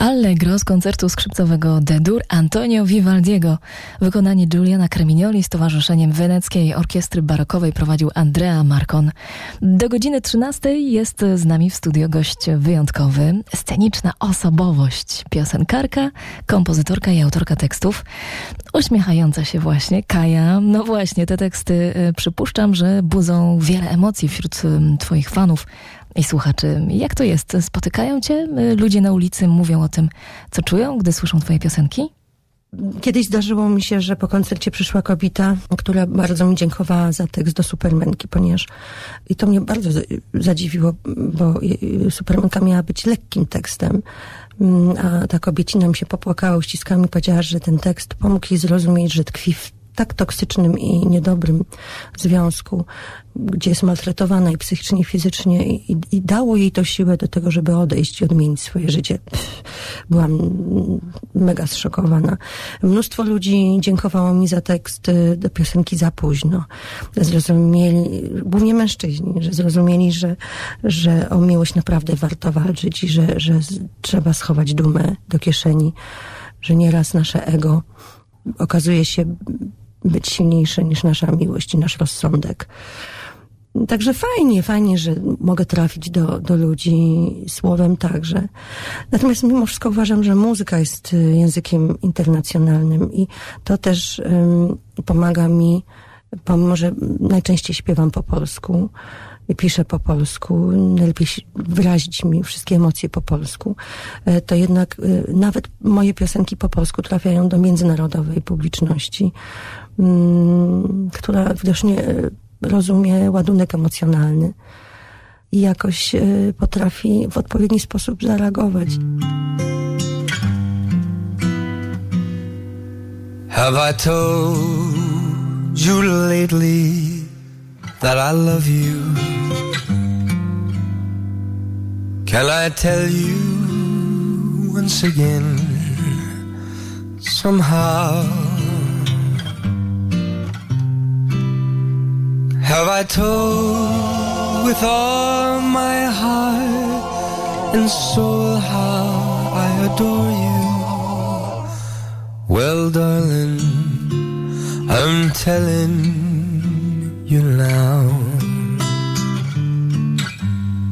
Allegro z koncertu skrzypcowego D-dur Antonio Vivaldiego. Wykonanie Giuliana Cremignoli z Towarzyszeniem Weneckiej Orkiestry Barokowej prowadził Andrea Marcon. Do godziny 13 jest z nami w studio gość wyjątkowy, sceniczna osobowość, piosenkarka, kompozytorka i autorka tekstów. Uśmiechająca się właśnie Kaja. No właśnie, te teksty y, przypuszczam, że budzą wiele emocji wśród twoich fanów i słuchaczy. Jak to jest? Spotykają cię y, ludzie na ulicy, mówią o tym, co czują, gdy słyszą twoje piosenki? Kiedyś zdarzyło mi się, że po koncercie przyszła kobieta, która bardzo mi dziękowała za tekst do Supermenki, ponieważ i to mnie bardzo zadziwiło, bo Supermenka miała być lekkim tekstem, mm, a ta kobiecina mi się popłakała, uściskała mi powiedziała, że ten tekst pomógł jej zrozumieć, że tkwi w tak toksycznym i niedobrym związku, gdzie jest maltretowana i psychicznie, i fizycznie i, i dało jej to siłę do tego, żeby odejść i odmienić swoje życie. Byłam mega zszokowana. Mnóstwo ludzi dziękowało mi za tekst y, do piosenki za późno. Zrozumieli, głównie mężczyźni, że zrozumieli, że, że o miłość naprawdę warto walczyć i że, że trzeba schować dumę do kieszeni, że nieraz nasze ego okazuje się być silniejsze niż nasza miłość i nasz rozsądek. Także fajnie, fajnie, że mogę trafić do, do ludzi słowem także. Natomiast mimo wszystko uważam, że muzyka jest y, językiem internacjonalnym i to też um, pomaga mi, pomimo że najczęściej śpiewam po polsku, piszę po polsku, najlepiej wyrazić mi wszystkie emocje po polsku, e, to jednak e, nawet moje piosenki po polsku trafiają do międzynarodowej publiczności, mm, która widocznie e, rozumie ładunek emocjonalny i jakoś potrafi w odpowiedni sposób zareagować. Have I told you lately that I love you. Can I tell you once again, somehow? Have I told with all my heart and soul how I adore you? Well, darling, I'm telling you now.